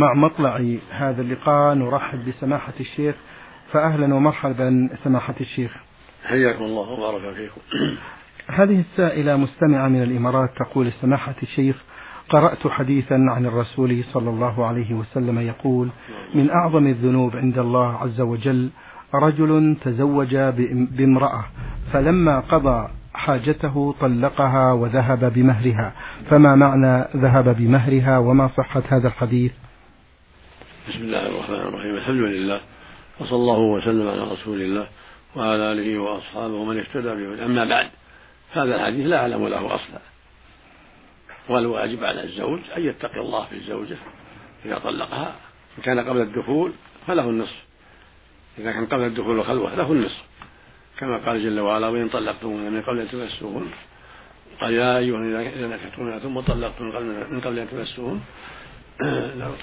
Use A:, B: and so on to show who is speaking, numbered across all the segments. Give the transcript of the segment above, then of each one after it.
A: مع مطلع هذا اللقاء نرحب بسماحة الشيخ. فأهلا ومرحبا سماحة الشيخ.
B: حياكم الله وبارك فيكم.
A: هذه السائلة مستمعة من الإمارات تقول سماحة الشيخ قرأت حديثا عن الرسول صلى الله عليه وسلم يقول من أعظم الذنوب عند الله عز وجل رجل تزوج بامرأة فلما قضى حاجته طلقها وذهب بمهرها فما معنى ذهب بمهرها وما صحة هذا الحديث؟
B: بسم الله الرحمن الرحيم. الحمد لله. وصلى الله وسلم على رسول الله وعلى آله وأصحابه ومن اهتدى به أما بعد هذا الحديث لا أعلم له أصلا. والواجب على الزوج أن يتقي الله في الزوجة إذا طلقها. إن كان قبل الدخول فله النصف. إذا كان قبل الدخول والخلوة له النصف. كما قال جل وعلا وإن طلقتموهن من قبل أن تمسوهن. قال يا أيها إذا نكحتموهن ثم طلقتم من قبل أن تمسوهن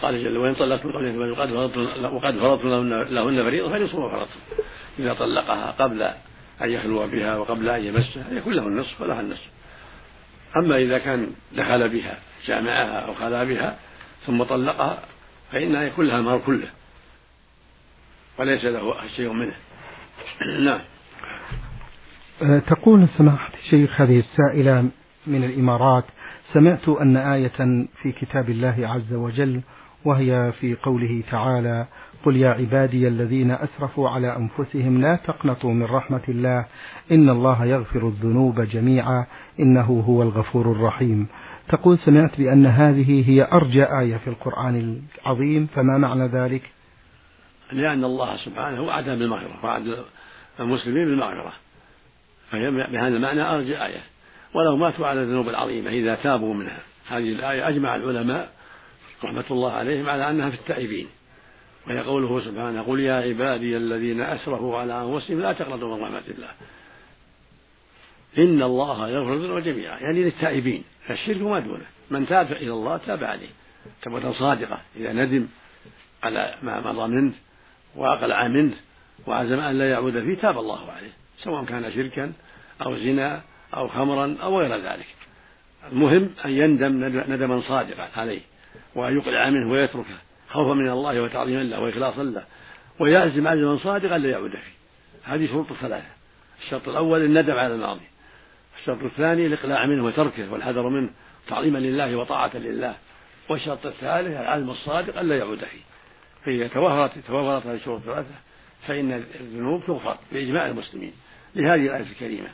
B: قال جل وإن طلقتم قبل أن وقد وقد فرضتم لهن فريضة فنصف ما فرضتم إذا طلقها قبل أن يخلو بها وقبل أن يمسها يكون له النصف ولها النصف. أما إذا كان دخل بها جامعها أو خلا بها ثم طلقها فإنها يكون لها المهر كله. وليس له شيء منه. نعم.
A: أه، تقول سماحة الشيخ هذه السائلة من الإمارات سمعت أن آية في كتاب الله عز وجل وهي في قوله تعالى قل يا عبادي الذين أسرفوا على أنفسهم لا تقنطوا من رحمة الله إن الله يغفر الذنوب جميعا إنه هو الغفور الرحيم. تقول سمعت بأن هذه هي أرجى آية في القرآن العظيم فما معنى ذلك؟
B: لأن الله سبحانه وعدها بالمغفرة وعد المسلمين بالمغفرة. فهي بهذا المعنى أرجى آية. ولو ماتوا على الذنوب العظيمة إذا تابوا منها. هذه الآية أجمع العلماء رحمة الله عليهم على أنها في التائبين. وهي قوله سبحانه قل يا عبادي الذين أسرفوا على أنفسهم لا تقنطوا من رحمة الله. إن الله يغفر الذنوب جميعا. يعني للتائبين. فالشرك ما دونه. من تاب إلى الله تاب عليه. توبة صادقة. إذا ندم على ما مضى منه وأقلع منه وعزم أن لا يعود فيه تاب الله عليه. سواء كان شركا أو زنا أو خمرا أو غير ذلك. المهم أن يندم ندما صادقا عليه وأن يقلع منه ويتركه. خوفا من الله وتعظيما له وإخلاصا له. ويعزم عزما صادقا لا يعود فيه. هذه شروط الثلاثة. الشرط الأول الندم على الماضي. الشرط الثاني الإقلاع منه وتركه والحذر منه. تعظيما لله وطاعة لله. والشرط الثالث العزم الصادق ألا يعود فيه. فإذا توفرت توفرت هذه الشروط الثلاثة فإن الذنوب تغفر بإجماع المسلمين. لهذه الآية الكريمة.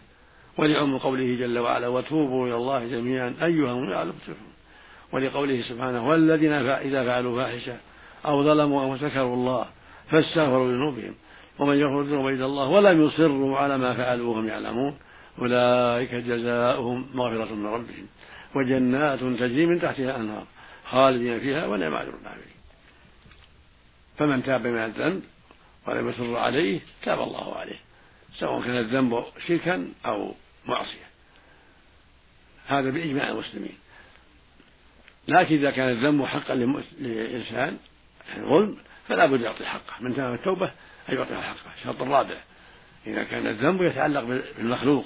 B: ولعم قوله جل وعلا وتوبوا إلى الله جميعا أيها المؤمنون ولقوله سبحانه والذين إذا فعلوا فاحشة أو ظلموا أو ذكروا الله فاستغفروا لذنوبهم ومن يغفر الذنوب إلا الله ولم يصروا على ما فعلوا وهم يعلمون أولئك جزاؤهم مغفرة من ربهم وجنات تجري من تحتها أنهار خالدين فيها ونعم أجر العاملين. فمن تاب من الذنب ولم يصر عليه تاب الله عليه سواء كان الذنب شركا أو معصية. هذا بإجماع المسلمين. لكن إذا كان الذنب حقا لإنسان يعني ظلم فلا بد يعطي حقه. من تمام التوبة أن يعطي حقه. الشرط الرابع. إذا كان الذنب يتعلق بالمخلوق.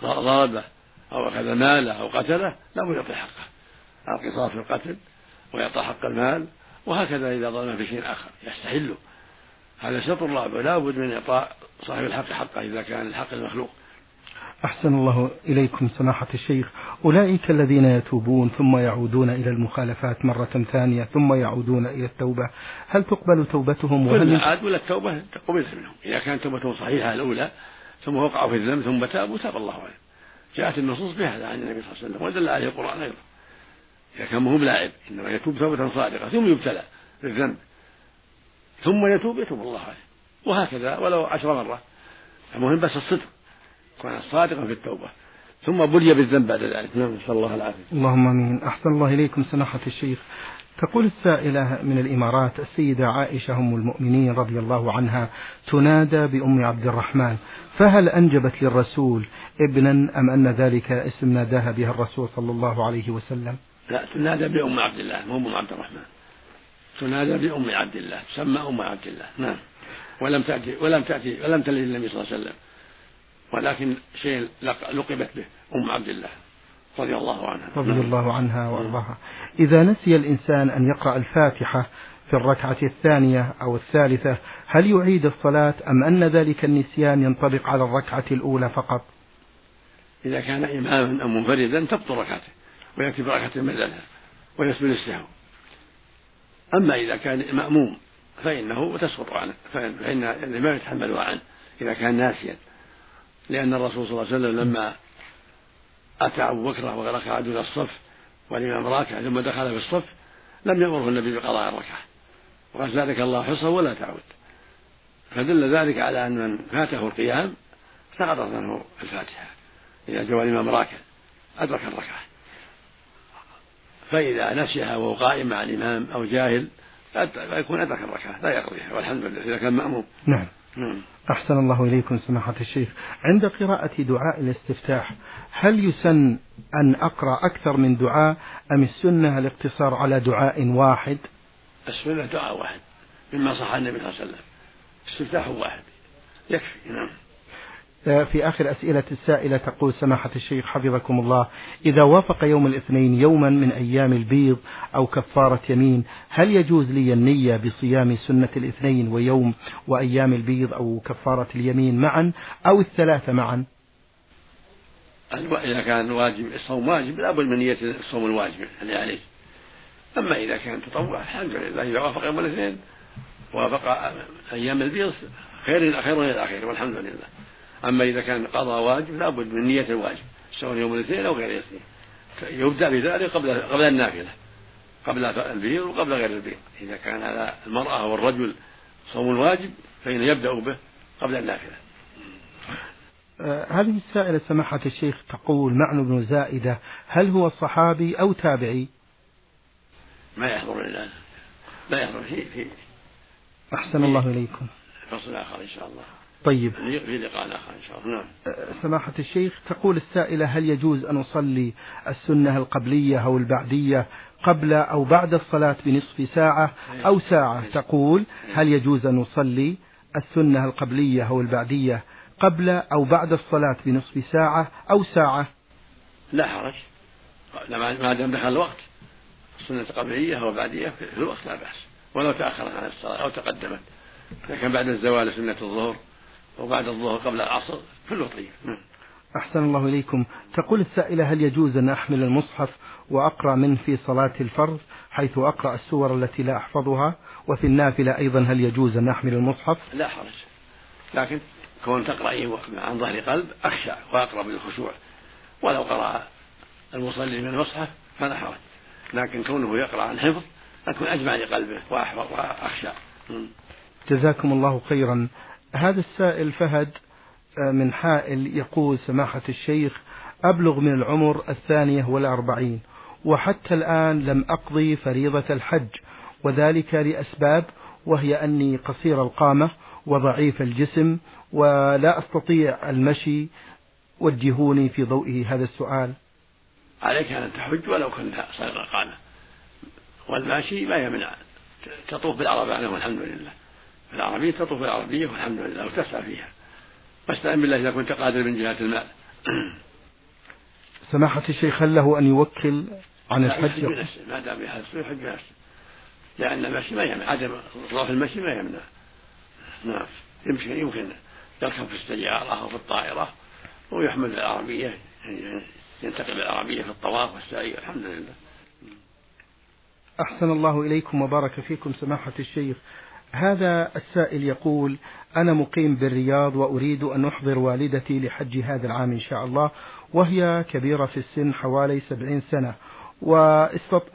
B: ضربه أو أخذ ماله أو قتله لا بد يعطي حقه. القصاص في القتل ويعطى حق المال وهكذا إذا ظلم في شيء آخر. يستحله هذا الشرط الرابع. لا بد من إعطاء صاحب الحق حقه إذا كان الحق المخلوق.
A: أحسن الله إليكم سماحة الشيخ. أولئك الذين يتوبون ثم يعودون إلى المخالفات مرة ثانية ثم يعودون إلى التوبة. هل تقبل توبتهم؟
B: وهل عادوا إلى التوبة؟ قبلت منهم. إذا كانت توبتهم صحيحة الأولى ثم وقعوا في الذنب ثم تابوا تاب الله عليهم. جاءت النصوص بهذا عن النبي صلى الله عليه وسلم ودل عليه القرآن أيضا. إذا كان مهم لاعب إنما يتوب توبة صادقة ثم يبتلى بالذنب ثم يتوب يتوب الله عليه. وهكذا ولو عشر مرة. المهم بس الصدق. كان صادقا في التوبة. ثم بلي بالذنب بعد ذلك. نعم نسأل الله العافية.
A: اللهم آمين. أحسن الله إليكم سماحة الشيخ. تقول السائلة من الإمارات السيدة عائشة أم المؤمنين رضي الله عنها تنادى بأم عبد الرحمن فهل أنجبت للرسول ابنا أم أن ذلك اسم ناداها بها الرسول صلى الله عليه وسلم؟
B: لا تنادى بأم عبد الله مو أم عبد الرحمن. تنادى بأم عبد الله تسمى أم عبد الله. نعم. ولم تأتي ولم تأتي ولم تلد النبي صلى الله عليه وسلم. ولكن شيء لقبت به أم عبد الله رضي الله عنها.
A: رضي الله عنها وأرضاها. إذا نسي الإنسان أن يقرأ الفاتحة في الركعة الثانية أو الثالثة هل يعيد الصلاة أم أن ذلك النسيان ينطبق على الركعة الأولى فقط؟
B: إذا كان إماما أو منفردا تبطل ركعته ويكتب ركعة بدلها ويسجد السهو أما إذا كان مأموم فإنه تسقط عنه فإن الإمام يتحملها عنه إذا كان ناسيا. لأن الرسول صلى الله عليه وسلم لما أتى أبو بكر وركع دون الصف والإمام راكع ثم دخل في الصف لم يأمره النبي بقضاء الركعة. وقال زادك الله حصه ولا تعود. فدل ذلك على أن من فاته القيام سقطت عنه الفاتحة إذا جاء الإمام راكع أدرك الركعة. فإذا نسيها وهو قائم مع الإمام أو جاهل فيكون أدرك الركعة لا يقضيها والحمد لله إذا كان مأموم.
A: نعم. نعم. أحسن الله إليكم سماحة الشيخ. عند قراءة دعاء الاستفتاح هل يسن أن أقرأ أكثر من دعاء أم السنة الاقتصار على دعاء واحد؟
B: السنة دعاء واحد مما صح النبي صلى الله عليه وسلم. استفتاح واحد. يكفي نعم.
A: في آخر أسئلة السائلة تقول سماحة الشيخ حفظكم الله إذا وافق يوم الاثنين يوما من أيام البيض أو كفارة يمين هل يجوز لي النية بصيام سنة الاثنين ويوم وأيام البيض أو كفارة اليمين معا أو الثلاثة معا؟
B: إذا كان واجب الصوم واجب لابد من نية الصوم الواجب اللي عليه. أما إذا كان تطوع الحمد لله إذا وافق يوم الاثنين وافق أيام البيض خير خير والحمد لله. أما إذا كان قضاء واجب لابد من نية الواجب سواء يوم الاثنين أو غير الاثنين. يبدأ بذلك قبل قبل النافلة قبل البيض وقبل غير البيض إذا كان على المرأة والرجل صوم واجب فإن يبدأ به قبل النافلة.
A: آه هذه السائلة سماحة الشيخ تقول معنى بن زائدة هل هو صحابي أو تابعي؟
B: ما يحضر الآن لا يحضر في في
A: أحسن الله إليكم.
B: فصل آخر إن شاء الله.
A: طيب.
B: في لقاء آخر إن شاء الله. نعم.
A: أه، سماحة الشيخ تقول السائلة هل يجوز أن أصلي السنة القبلية أو البعدية قبل أو بعد الصلاة بنصف ساعة أو ساعة؟ تقول هل يجوز أن أصلي السنة القبلية أو البعدية قبل أو بعد الصلاة بنصف ساعة أو ساعة؟
B: لا حرج. ما دام دخل الوقت. السنة القبلية أو البعدية في الوقت لا بأس. ولو تأخرت عن الصلاة أو تقدمت. كان بعد الزوال سنة الظهر. وبعد الظهر قبل العصر كله طيب نعم.
A: أحسن الله إليكم. تقول السائلة هل يجوز أن أحمل المصحف وأقرأ منه في صلاة الفرض حيث أقرأ السور التي لا أحفظها؟ وفي النافلة أيضا هل يجوز أن أحمل المصحف؟
B: لا حرج. لكن كون تقرأ عن ظهر قلب أخشع وأقرأ بالخشوع. ولو قرأ المصلي من المصحف فلا حرج. لكن كونه يقرأ عن حفظ أكون أجمع لقلبه وأحفظ وأخشع
A: جزاكم الله خيرا. هذا السائل فهد آه، من حائل يقول سماحة الشيخ أبلغ من العمر الثانية والأربعين وحتى الآن لم أقضي فريضة الحج وذلك لأسباب وهي أني قصير القامة وضعيف الجسم ولا أستطيع المشي. وجهوني في ضوئه هذا السؤال.
B: عليك أن تحج ولو كنت صغير القامة. والماشي ما يمنع تطوف بالعربة والحمد لله. العربية تطوف بالعربية والحمد لله وتسعى فيها. واستعن بالله إذا كنت قادر من جهة المال.
A: سماحة الشيخ هل له أن يوكل عن الحج؟
B: ما دام بنفسه يحج بنفسه لأن المشي ما يمنع عدم ضعف المشي ما يمنع. نعم يمكن يمكن يركب في السيارة أو في الطائرة ويحمل العربية ينتقل بالعربية في الطواف والسعي الحمد لله.
A: أحسن الله إليكم وبارك فيكم سماحة الشيخ. هذا السائل يقول أنا مقيم بالرياض وأريد أن أحضر والدتي لحج هذا العام إن شاء الله وهي كبيرة في السن حوالي سبعين سنة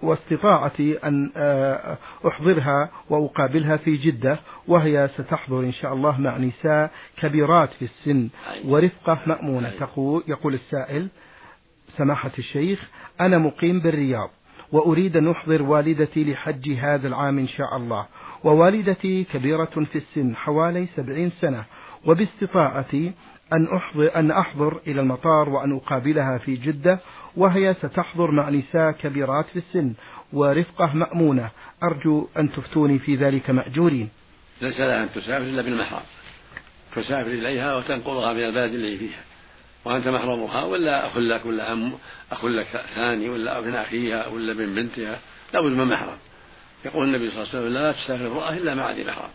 A: واستطاعتي أن آه، أحضرها وأقابلها في جدة وهي ستحضر إن شاء الله مع نساء كبيرات في السن ورفقة مأمونة. تقول يقول السائل سماحة الشيخ أنا مقيم بالرياض وأريد أن أحضر والدتي لحج هذا العام إن شاء الله. ووالدتي كبيرة في السن حوالي سبعين سنة وباستطاعتي أن أحضر, أن أحضر إلى المطار وأن أقابلها في جدة وهي ستحضر مع نساء كبيرات في السن ورفقة مأمونة. أرجو أن تفتوني في ذلك مأجورين.
B: ليس لها أن تسافر إلا بالمحرم تسافر إليها وتنقلها من البلد اللي فيها. وأنت محرمها ولا أخ لك ولا أم أخ لك ثاني ولا ابن أخيها ولا ابن بنتها. لابد من محرم يقول النبي صلى الله عليه وسلم لا تسافر امرأة إلا مع ذي محرم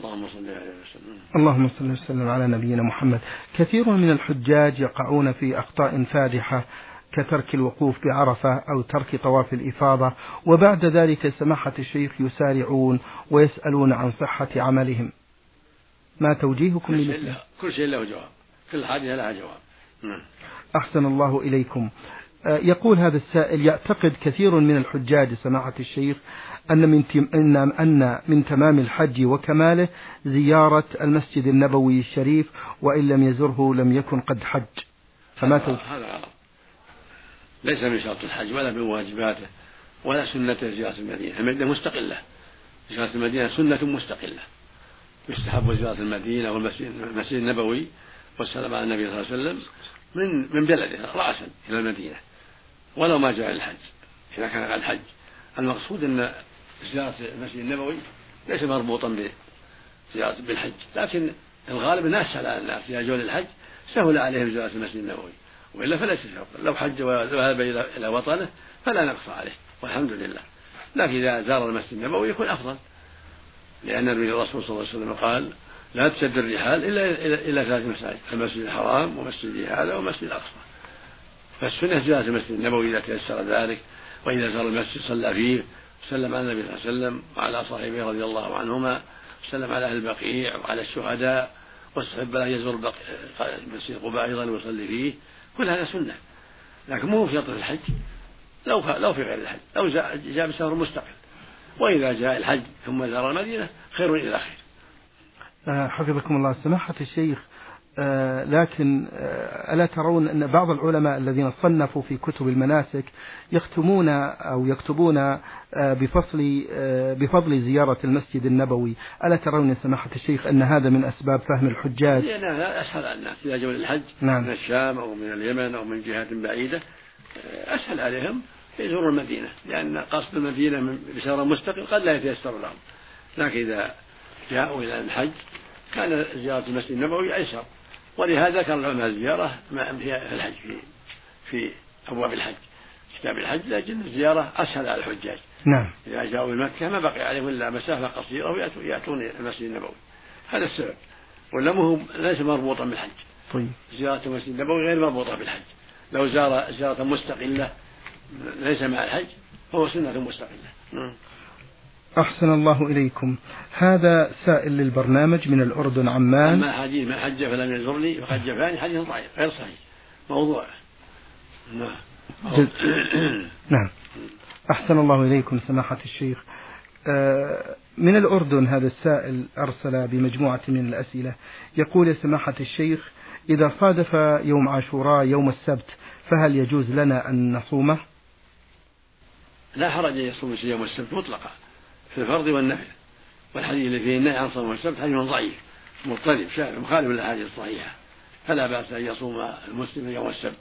B: اللهم صل عليه وسلم.
A: اللهم صل وسلم على نبينا محمد. كثير من الحجاج يقعون في أخطاء فادحة كترك الوقوف بعرفة أو ترك طواف الإفاضة وبعد ذلك سماحة الشيخ يسارعون ويسألون عن صحة عملهم. ما توجيهكم
B: لمثله؟ كل شيء له جواب. كل حاجة لها جواب.
A: نعم. أحسن الله إليكم. يقول هذا السائل يعتقد كثير من الحجاج سماحة الشيخ أن من أن أن من تمام الحج وكماله زيارة المسجد النبوي الشريف وإن لم يزره لم يكن قد حج.
B: فما هذا غلط. ليس من شرط الحج ولا من واجباته ولا سنة زيارة المدينة. المدينة مستقلة. زيارة المدينة سنة مستقلة. يستحب زيارة المدينة والمسجد النبوي والسلام على النبي صلى الله عليه وسلم من من بلده رأسا إلى المدينة. ولو ما جاء الحج إذا كان على الحج. المقصود أن زيارة المسجد النبوي ليس مربوطا بزيارة بالحج لكن الغالب الناس على الناس إذا جاءوا للحج سهل عليهم زيارة المسجد النبوي. وإلا فليس شرطا لو حج وذهب إلى وطنه فلا نقص عليه والحمد لله. لكن إذا زار المسجد النبوي يكون أفضل. لأن الرسول صلى الله عليه وسلم قال لا تشد الرحال إلا إلى ثلاث مساجد المسجد الحرام ومسجد هذا ومسجد الأقصى. فالسنة زيارة المسجد النبوي إذا تيسر ذلك وإذا زار المسجد صلى فيه وسلم على النبي صلى الله عليه وسلم وعلى صاحبه رضي الله عنهما وسلم على أهل البقيع وعلى الشهداء واستحب له يزور مسجد قباء أيضا ويصلي فيه. كل هذا سنة. لكن مو في الحج لو لو في غير الحج. لو جاء بسفر مستقل. وإذا جاء الحج ثم زار المدينة خير إلى خير
A: آه، حفظكم الله. سماحة الشيخ لكن آه، ألا ترون أن بعض العلماء الذين صنفوا في كتب المناسك يختمون أو يكتبون بفصل بفضل زيارة المسجد النبوي؟ ألا ترون يا سماحة الشيخ أن هذا من أسباب فهم الحجاج؟
B: لا لا أسهل على الناس إذا جاءوا للحج نعم. من الشام أو من اليمن أو من جهات بعيدة. أسهل عليهم يزوروا المدينة لأن قصد المدينة بسفر مستقل قد لا يتيسر لهم. لكن إذا جاءوا إلى الحج كان زيارة المسجد النبوي أيسر. ولهذا كان العلماء الزيارة في الحج في في أبواب الحج. كتاب الحج لكن الزيارة أسهل على الحجاج.
A: نعم.
B: إذا جاءوا إلى مكة ما بقي عليهم إلا مسافة قصيرة ويأتون المسجد النبوي. هذا السبب. ولا هو ليس مربوطا بالحج.
A: طيب.
B: زيارة المسجد النبوي غير مربوطة بالحج. لو زار زيارة مستقلة ليس مع الحج فهو سنة مستقلة. نعم.
A: أحسن الله إليكم. هذا سائل للبرنامج من الأردن عمان.
B: أما حديث من حج فلم يزرني فقد جفاني حديث ضعيف غير صحيح. موضوع.
A: نعم. نعم. أحسن الله إليكم سماحة الشيخ. آه، من الأردن هذا السائل أرسل بمجموعة من الأسئلة. يقول يا سماحة الشيخ إذا صادف يوم عاشوراء يوم السبت فهل يجوز لنا أن نصومه؟
B: لا حرج أن يصوم يوم السبت مطلقا. في الفرض والنفل والحديث الذي فيه النهي عن صوم السبت حديث ضعيف مضطرب مخالف للأحاديث الصحيحة. فلا بأس أن يصوم المسلم يوم السبت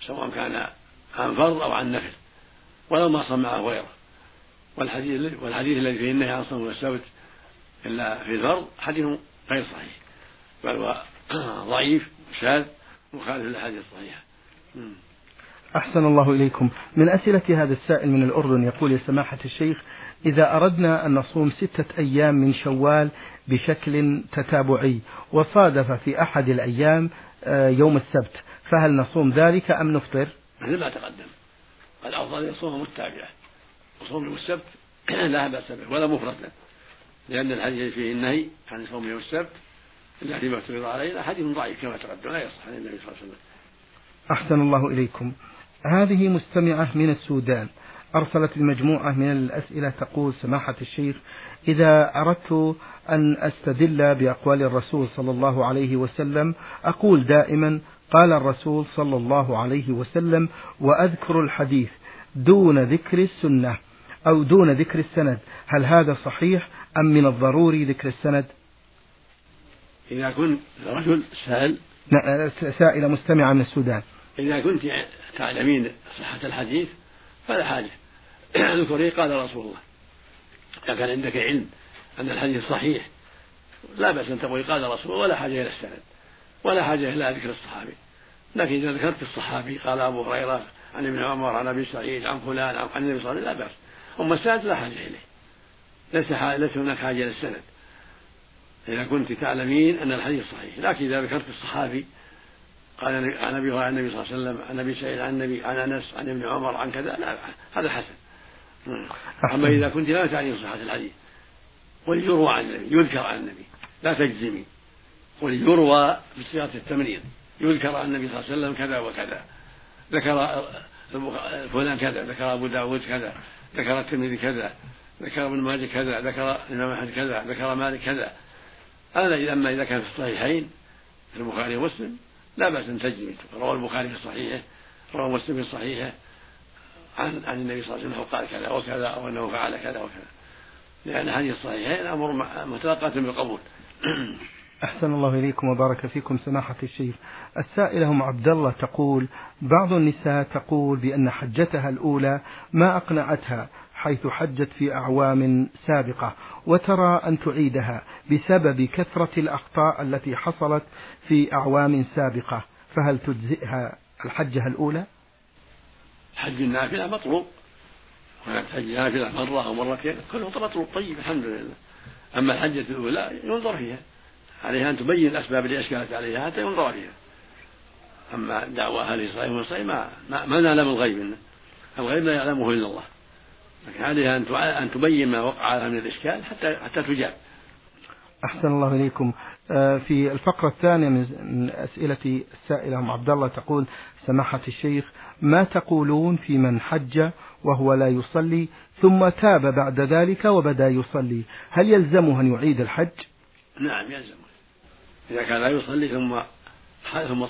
B: سواء كان عن فرض أو عن نفل ولو ما صام معه غيره. والحديث والحديث الذي فيه النهي عن صوم السبت إلا في الفرض حديث غير صحيح. بل هو ضعيف شاذ مخالف للأحاديث الصحيحة.
A: أحسن الله إليكم. من أسئلة هذا السائل من الأردن يقول يا سماحة الشيخ إذا أردنا أن نصوم ستة أيام من شوال بشكل تتابعي وصادف في أحد الأيام آه، يوم السبت فهل نصوم ذلك أم نفطر؟
B: مثل ما تقدم. الأفضل يصوم متابعة. وصوم يوم السبت لا بأس به ولا مفردا لأن الحديث فيه النهي عن صوم يوم السبت إلا فيما افترض علينا حديث ضعيف كما تقدم لا يصح عن النبي صلى الله عليه وسلم.
A: أحسن الله إليكم. هذه مستمعة من السودان. أرسلت المجموعة من الأسئلة تقول سماحة الشيخ إذا أردت أن أستدل بأقوال الرسول صلى الله عليه وسلم أقول دائما قال الرسول صلى الله عليه وسلم وأذكر الحديث دون ذكر السنة أو دون ذكر السند. هل هذا صحيح أم من الضروري ذكر السند؟
B: إذا كنت رجل سائل
A: سائلة مستمعة من السودان.
B: إذا كنت تعلمين صحة الحديث فلا حاجة. اذكري قال رسول الله. إذا كان عندك علم أن الحديث صحيح لا بأس أن تقولي قال رسول الله ولا حاجة إلى السند ولا حاجة إلى ذكر الصحابي. لكن إذا ذكرت الصحابي قال أبو هريرة عن ابن عمر عن أبي سعيد عن فلان عن النبي صلى الله عليه وسلم لا بأس. أما السند لا حاجة إليه. ليس ليس هناك حاجة للسند إذا كنت تعلمين أن الحديث صحيح. لكن إذا ذكرت الصحابي قال عن أبي عن النبي صلى الله عليه وسلم عن أبي سعيد عن النبي عن أنس عن ابن عمر عن كذا لا هذا حسن. أما إذا كنت لا تعلمين صحة الحديث وليروى عن النبي يذكر عن النبي لا تجزمي. وليروى بصيغه التمريض يذكر عن النبي صلى الله عليه وسلم كذا وكذا ذكر فلان كذا ذكر أبو داود كذا ذكر الترمذي كذا ذكر ابن ماجه كذا ذكر الإمام أحمد كذا ذكر مالك كذا. هذا أما إذا كان في الصحيحين في البخاري ومسلم لا بأس أن تجزم روى البخاري في صحيحه روى مسلم في صحيحه عن عن النبي صلى الله عليه وسلم قال كذا وكذا أو انه فعل كذا وكذا. لأن هذه الصحيحين أمر متلقاة بالقبول.
A: أحسن الله إليكم وبارك فيكم سماحة الشيخ. السائلة أم عبد الله تقول بعض النساء تقول بأن حجتها الأولى ما أقنعتها حيث حجت في أعوام سابقة وترى أن تعيدها بسبب كثرة الأخطاء التي حصلت في أعوام سابقة. فهل تجزئها الحجة الأولى؟
B: حج النافلة مطلوب. حج نافلة مرة أو مرتين كله مطلوب. طيب الحمد لله. أما الحجة الأولى ينظر فيها. عليها أن تبين الأسباب اللي أشكلت عليها حتى ينظر فيها. أما دعوى أهل صحيح وصحيح ما, ما, نعلم الغيب منه. الغيب لا يعلمه إلا الله. لكن عليها أن أن تبين ما وقع لها من الإشكال حتى حتى تجاب.
A: أحسن الله إليكم. في الفقرة الثانية من أسئلة السائلة أم عبد الله تقول سماحة الشيخ ما تقولون في من حج وهو لا يصلي ثم تاب بعد ذلك وبدا يصلي؟ هل يلزمه أن يعيد الحج؟
B: نعم يلزمه. إذا كان لا يصلي ثم ثم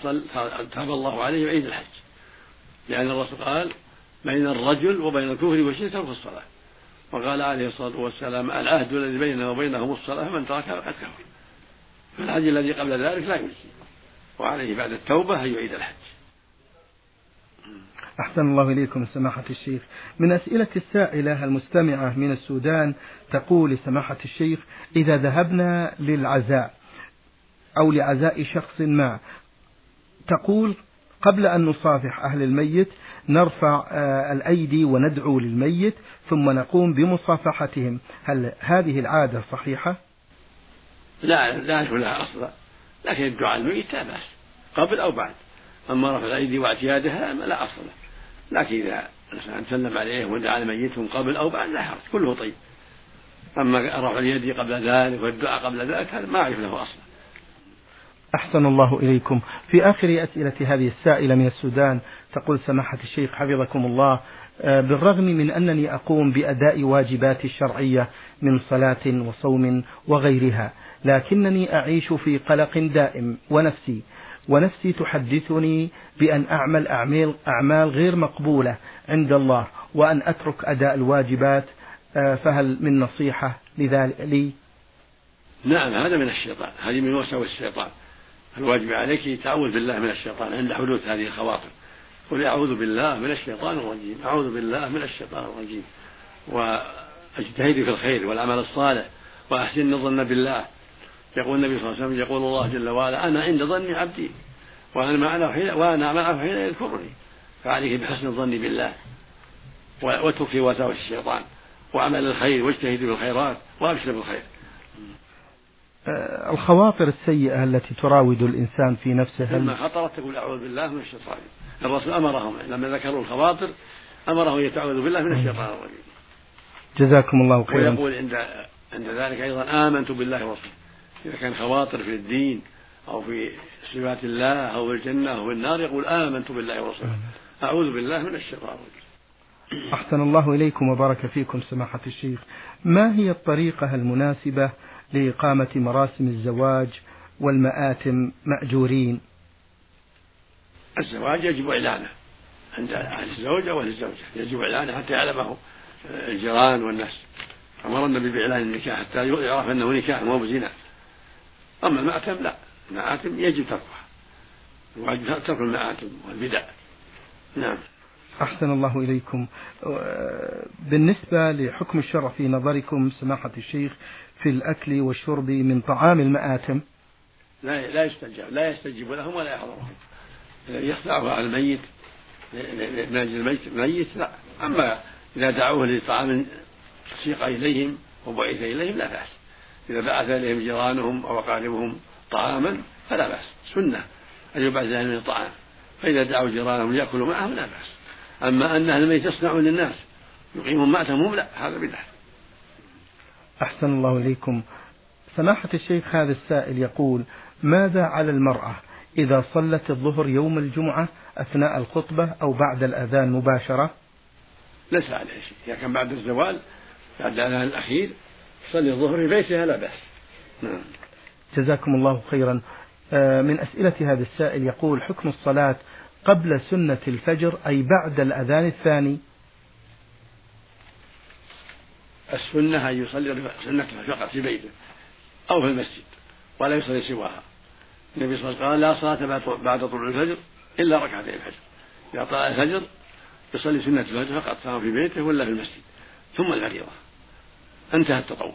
B: تاب الله عليه يعيد الحج. لأن الرسول قال بين الرجل وبين الكفر والشرك ترك الصلاة. وقال عليه الصلاة والسلام العهد الذي بيننا وبينهم الصلاة فمن تركها فقد كفر. فالحج الذي قبل ذلك لا يجزي. وعليه بعد التوبة أن يعيد الحج.
A: أحسن الله إليكم سماحة الشيخ. من أسئلة السائلة المستمعة من السودان تقول لسماحة الشيخ إذا ذهبنا للعزاء أو لعزاء شخص ما تقول قبل أن نصافح أهل الميت نرفع آه، الأيدي وندعو للميت ثم نقوم بمصافحتهم. هل هذه العادة صحيحة؟
B: لا لا يكون لها أصلا. لكن الدعاء الميت لا بأس. قبل أو بعد. أما رفع الأيدي واعتيادها لا أصل له. لكن إذا الإنسان سلم عليه ودعا لميتهم قبل أو بعد لا حرج كله طيب. أما رفع اليد قبل ذلك والدعاء قبل ذلك هذا ما أعرف له أصلا.
A: أحسن الله إليكم. في آخر أسئلة هذه السائلة من السودان تقول سماحة الشيخ حفظكم الله بالرغم من أنني أقوم بأداء واجباتي الشرعية من صلاة وصوم وغيرها لكنني أعيش في قلق دائم ونفسي ونفسي تحدثني بأن أعمل أعمال, أعمال غير مقبولة عند الله وأن أترك أداء الواجبات آه، فهل من نصيحة لذلك لي؟
B: نعم هذا من الشيطان هذه من وسوس الشيطان الواجب عليك تعوذ بالله من الشيطان عند حدوث هذه الخواطر قل أعوذ بالله من الشيطان الرجيم. أعوذ بالله من الشيطان الرجيم. واجتهدي في الخير والعمل الصالح وأحسن الظن بالله. يقول النبي صلى الله عليه وسلم يقول الله جل وعلا أنا عند ظن عبدي وأنا معه حين وأنا معه حين يذكرني فعليك بحسن الظن بالله. واتركي وساوس الشيطان وعمل الخير واجتهدي في الخيرات وأبشر بالخير.
A: آه، الخواطر السيئة التي تراود الإنسان في نفسه
B: لما خطرت تقول أعوذ بالله من الشيطان. الرسول أمرهم لما ذكروا الخواطر أمرهم أن يتعوذوا بالله من الشيطان الرجيم.
A: جزاكم الله خيرا.
B: ويقول عند عند ذلك أيضا آمنت بالله ورسوله. إذا كان خواطر في الدين أو في صفات الله أو في الجنة أو في النار يقول آمنت بالله ورسوله. أعوذ بالله من الشيطان الرجيم.
A: أحسن الله إليكم وبارك فيكم سماحة الشيخ. ما هي الطريقة المناسبة لإقامة مراسم الزواج والمآتم مأجورين؟
B: الزواج يجب إعلانه عند أهل الزوجة وأهل الزوجة يجب إعلانه حتى يعلمه الجيران والناس. أمر النبي بإعلان النكاح حتى يعرف أنه نكاح مو بزنا. أما المآتم لا المآتم يجب تركها. الواجب ترك المآتم والبدع. نعم.
A: أحسن الله إليكم. بالنسبة لحكم الشرع في نظركم سماحة الشيخ في الأكل والشرب من طعام المآتم؟
B: لا لا يستجاب لا يستجيب لهم ولا يحضرهم. يخدعه على الميت من أجل الميت لا. أما إذا دعوه لطعام سيق إليهم وبعث إليهم لا بأس. إذا بعث إليهم جيرانهم أو أقاربهم طعاما فلا بأس. سنة أن يبعث من الطعام فإذا دعوا جيرانهم ليأكلوا معهم لا بأس. أما أن أهل الميت يصنعون للناس يقيمون مأتهم لا. هذا بدعة.
A: أحسن الله إليكم. سماحة الشيخ هذا السائل يقول ماذا على المرأة؟ إذا صلت الظهر يوم الجمعة أثناء الخطبة أو بعد الأذان مباشرة؟
B: ليس عليه شيء. إذا كان بعد الزوال بعد الأذان الأخير تصلي الظهر في بيتها لا بأس. نعم.
A: جزاكم الله خيرا. آه، من أسئلة هذا السائل يقول حكم الصلاة قبل سنة الفجر أي بعد الأذان الثاني؟
B: السنة أن يصلي سنة فقط في بيته أو في المسجد ولا يصلي سواها. النبي صلى الله عليه وسلم قال لا صلاة بعد طلوع الفجر إلا ركعتي الفجر. إذا طلع الفجر يصلي سنة الفجر فقط سواء في بيته ولا في المسجد. ثم الفريضة. انتهى التطوع.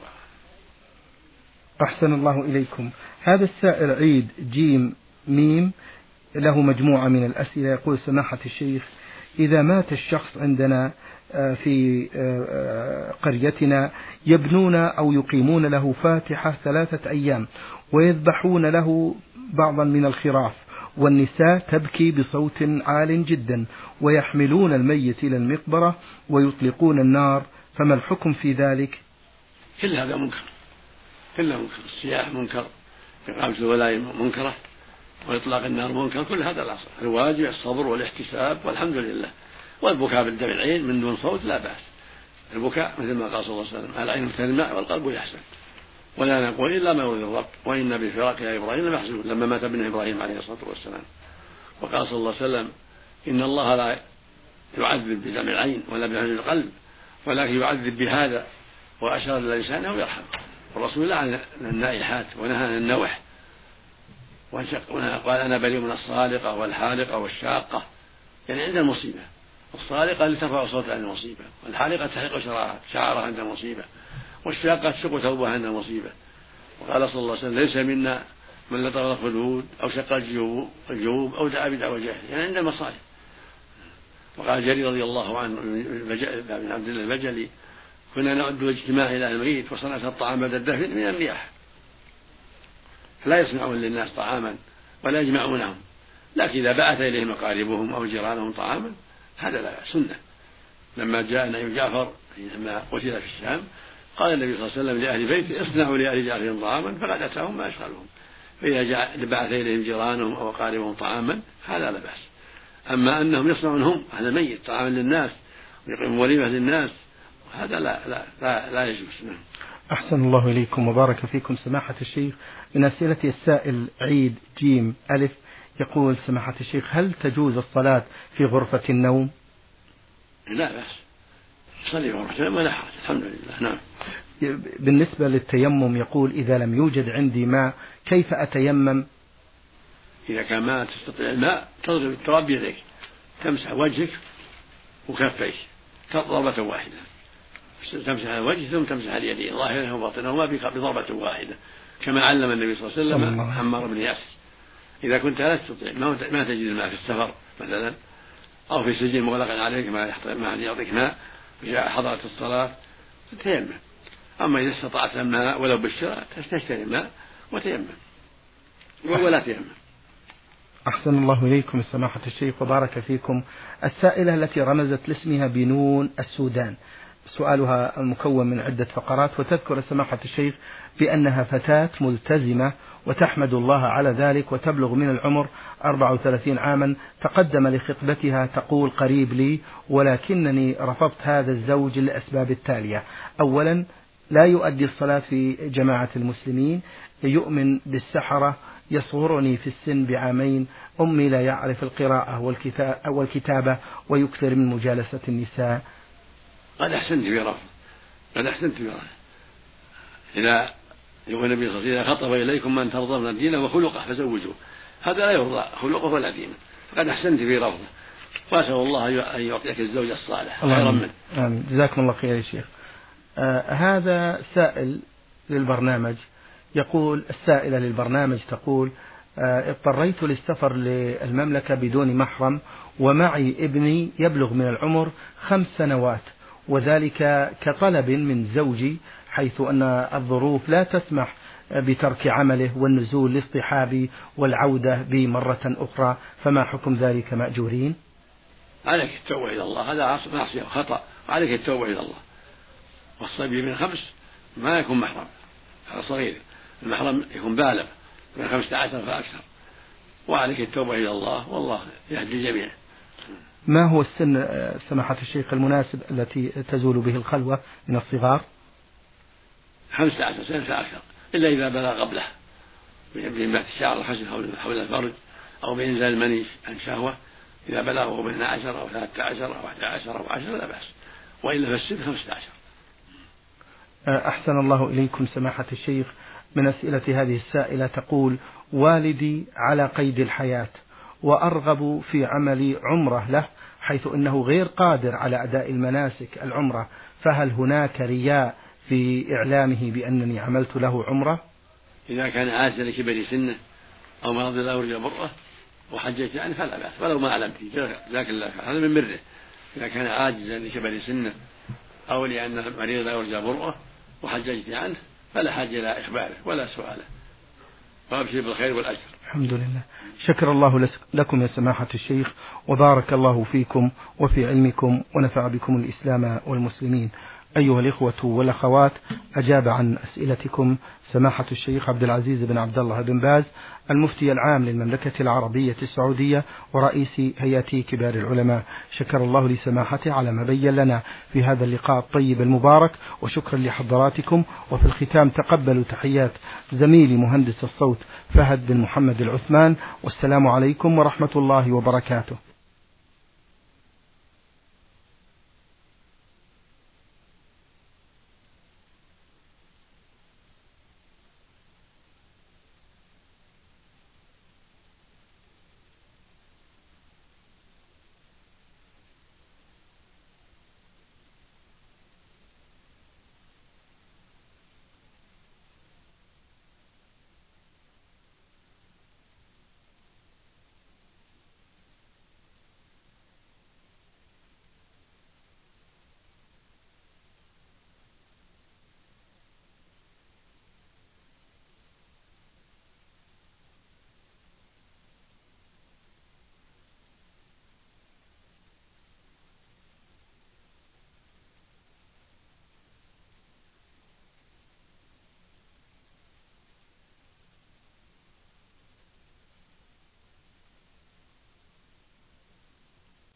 A: أحسن الله إليكم. هذا السائل عيد جيم ميم له مجموعة من الأسئلة. يقول سماحة الشيخ إذا مات الشخص عندنا آه، في آه، آه، قريتنا يبنون أو يقيمون له فاتحة ثلاثة أيام ويذبحون له بعضا من الخراف والنساء تبكي بصوت عال جدا ويحملون الميت إلى المقبرة ويطلقون النار. فما الحكم في ذلك؟
B: كل هذا منكر. كله منكر. الصياح منكر إقامة الولاية منكرة وإطلاق النار منكر. كل هذا لا الواجب الصبر والاحتساب والحمد لله. والبكاء بالدمع العين من دون صوت لا بأس. البكاء مثل ما قال صلى الله عليه وسلم العين تدمع والقلب يحزن ولا نقول إلا ما يرضي الرب. وإن بفراق يا إبراهيم لمحزون لما مات ابن إبراهيم عليه الصلاة والسلام. وقال صلى الله عليه وسلم إن الله لا يعذب بدمع العين ولا بحزن القلب ولكن يعذب بهذا وأشار إلى لسانه ويرحم. الرسول لعن النائحات ونهى عن النوح. وقال أنا بريء من الصالقة والحالقة والشاقة. يعني عند المصيبة. الصالقة لترفع صوتها عند المصيبة والحالقة تحرق شعرها عند المصيبة. والشاقة تشق ثوبها عند المصيبة وقال صلى الله عليه وسلم ليس منا من لطغ الخدود أو شق الجيوب أو دعا بدعوى جاهل يعني عند المصائب وقال جرير رضي الله عنه بن عبد الله البجلي كنا نعد الاجتماع إلى الميت وصنعة الطعام بعد الدفن من الرياح. فلا يصنعون للناس طعاما ولا يجمعونهم لكن إذا بعث إليهم أقاربهم أو جيرانهم طعاما هذا لا سنة. لما جاء نبي جعفر لما قتل في الشام قال النبي صلى الله عليه وسلم لأهل بيته اصنعوا لأهل جعفر طعاما فقد أتاهم ما يشغلهم فإذا جاء بعث إليهم جيرانهم أو أقاربهم طعاما هذا لا بأس. أما أنهم يصنعون هم على الميت طعاما للناس ويقيمون وليمة للناس هذا لا لا لا, لا يجوز. نعم.
A: أحسن الله إليكم وبارك فيكم. سماحة الشيخ من أسئلة السائل عيد جيم ألف يقول سماحة الشيخ هل تجوز الصلاة في غرفة النوم؟
B: لا بأس. صلي النوم ولا حرج. الحمد لله. نعم.
A: بالنسبة للتيمم يقول إذا لم يوجد عندي ماء كيف أتيمم؟
B: إذا كان ما تستطيع الماء تضرب التراب بيديك تمسح وجهك وكفيك ضربة واحدة. تمسح الوجه ثم تمسح اليدين ظاهره وباطنهما بضربة واحدة كما علم النبي صلى الله عليه وسلم عمار بن ياسر. إذا كنت لا تستطيع ما تجد الماء في السفر مثلا أو في سجن مغلق عليك ما ما يعطيك ماء وجاء حضرة الصلاة تيمم. أما إذا استطعت الماء ولو بالشراء تشتري الماء وتيمم. ولا تيمم.
A: أحسن الله إليكم سماحة الشيخ وبارك فيكم. السائلة التي رمزت لاسمها بنون السودان. سؤالها مكون من عدة فقرات وتذكر سماحة الشيخ بأنها فتاة ملتزمة وتحمد الله على ذلك وتبلغ من العمر 34 عاما تقدم لخطبتها تقول قريب لي ولكنني رفضت هذا الزوج للأسباب التالية. أولا لا يؤدي الصلاة في جماعة المسلمين يؤمن بالسحرة يصغرني في السن بعامين أمي لا يعرف القراءة والكتابة ويكثر من مجالسة النساء.
B: قد أحسنت في رفض قد أحسنت في رفض إذا يقول النبي صلى الله عليه وسلم خطب إليكم من ترضون دينه وخلقه فزوجوه. هذا لا يرضى خلقه ولا دينه فقد أحسنت في رفضه. وأسأل الله أن يعطيك الزوج الصالح خيرا منه.
A: آمين. جزاكم الله خير يا شيخ. آه هذا سائل للبرنامج. يقول السائلة للبرنامج تقول آه، اضطريت للسفر للمملكة بدون محرم ومعي ابني يبلغ من العمر خمس سنوات وذلك كطلب من زوجي حيث أن الظروف لا تسمح بترك عمله والنزول لاصطحاب والعودة بمرة أخرى فما حكم ذلك مأجورين؟
B: عليك التوبة إلى الله هذا معصية وخطأ. وعليك التوبة إلى الله. والصبي من خمس ما يكون محرم. هذا صغير. المحرم يكون بالغ. من خمسة عشر فأكثر. وعليك التوبة إلى الله والله يهدي الجميع.
A: ما هو السن سماحة الشيخ المناسب التي تزول به الخلوة من الصغار؟
B: خمسة عشر سنة فأكثر إلا إذا بلغ قبله. بإنبات الشعر الخشن حول الفرج أو بإنزال المني عن شهوة إذا بلغه من عشر أو ثلاثة عشر أو أحد عشر أو عشر لا بأس. وإلا فالسن خمسة عشر.
A: أحسن الله إليكم سماحة الشيخ. من أسئلة هذه السائلة تقول والدي على قيد الحياة وأرغب في عمل عمرة له حيث أنه غير قادر على أداء المناسك العمرة فهل هناك رياء في إعلامه بأنني عملت له عمرة.
B: إذا كان عاجزا لكبر سنه أو مرض لا يرجى برأه وحجيت عنه فلا بأس ولو ما علمت جزاك الله خير هذا من بره إذا كان عاجزا لكبر سنه أو لأن المريض لا يرجى برأه وحججت عنه فلا حاجة إلى إخباره ولا سؤاله. وأبشر بالخير والأجر.
A: الحمد لله. شكر الله لكم يا سماحة الشيخ وبارك الله فيكم وفي علمكم ونفع بكم الإسلام والمسلمين. أيها الإخوة والأخوات أجاب عن أسئلتكم سماحة الشيخ عبد العزيز بن عبد الله بن باز المفتي العام للمملكة العربية السعودية ورئيس هيئة كبار العلماء. شكر الله لسماحته على ما بين لنا في هذا اللقاء الطيب المبارك وشكرا لحضراتكم. وفي الختام تقبلوا تحيات زميلي مهندس الصوت فهد بن محمد العثمان والسلام عليكم ورحمة الله وبركاته.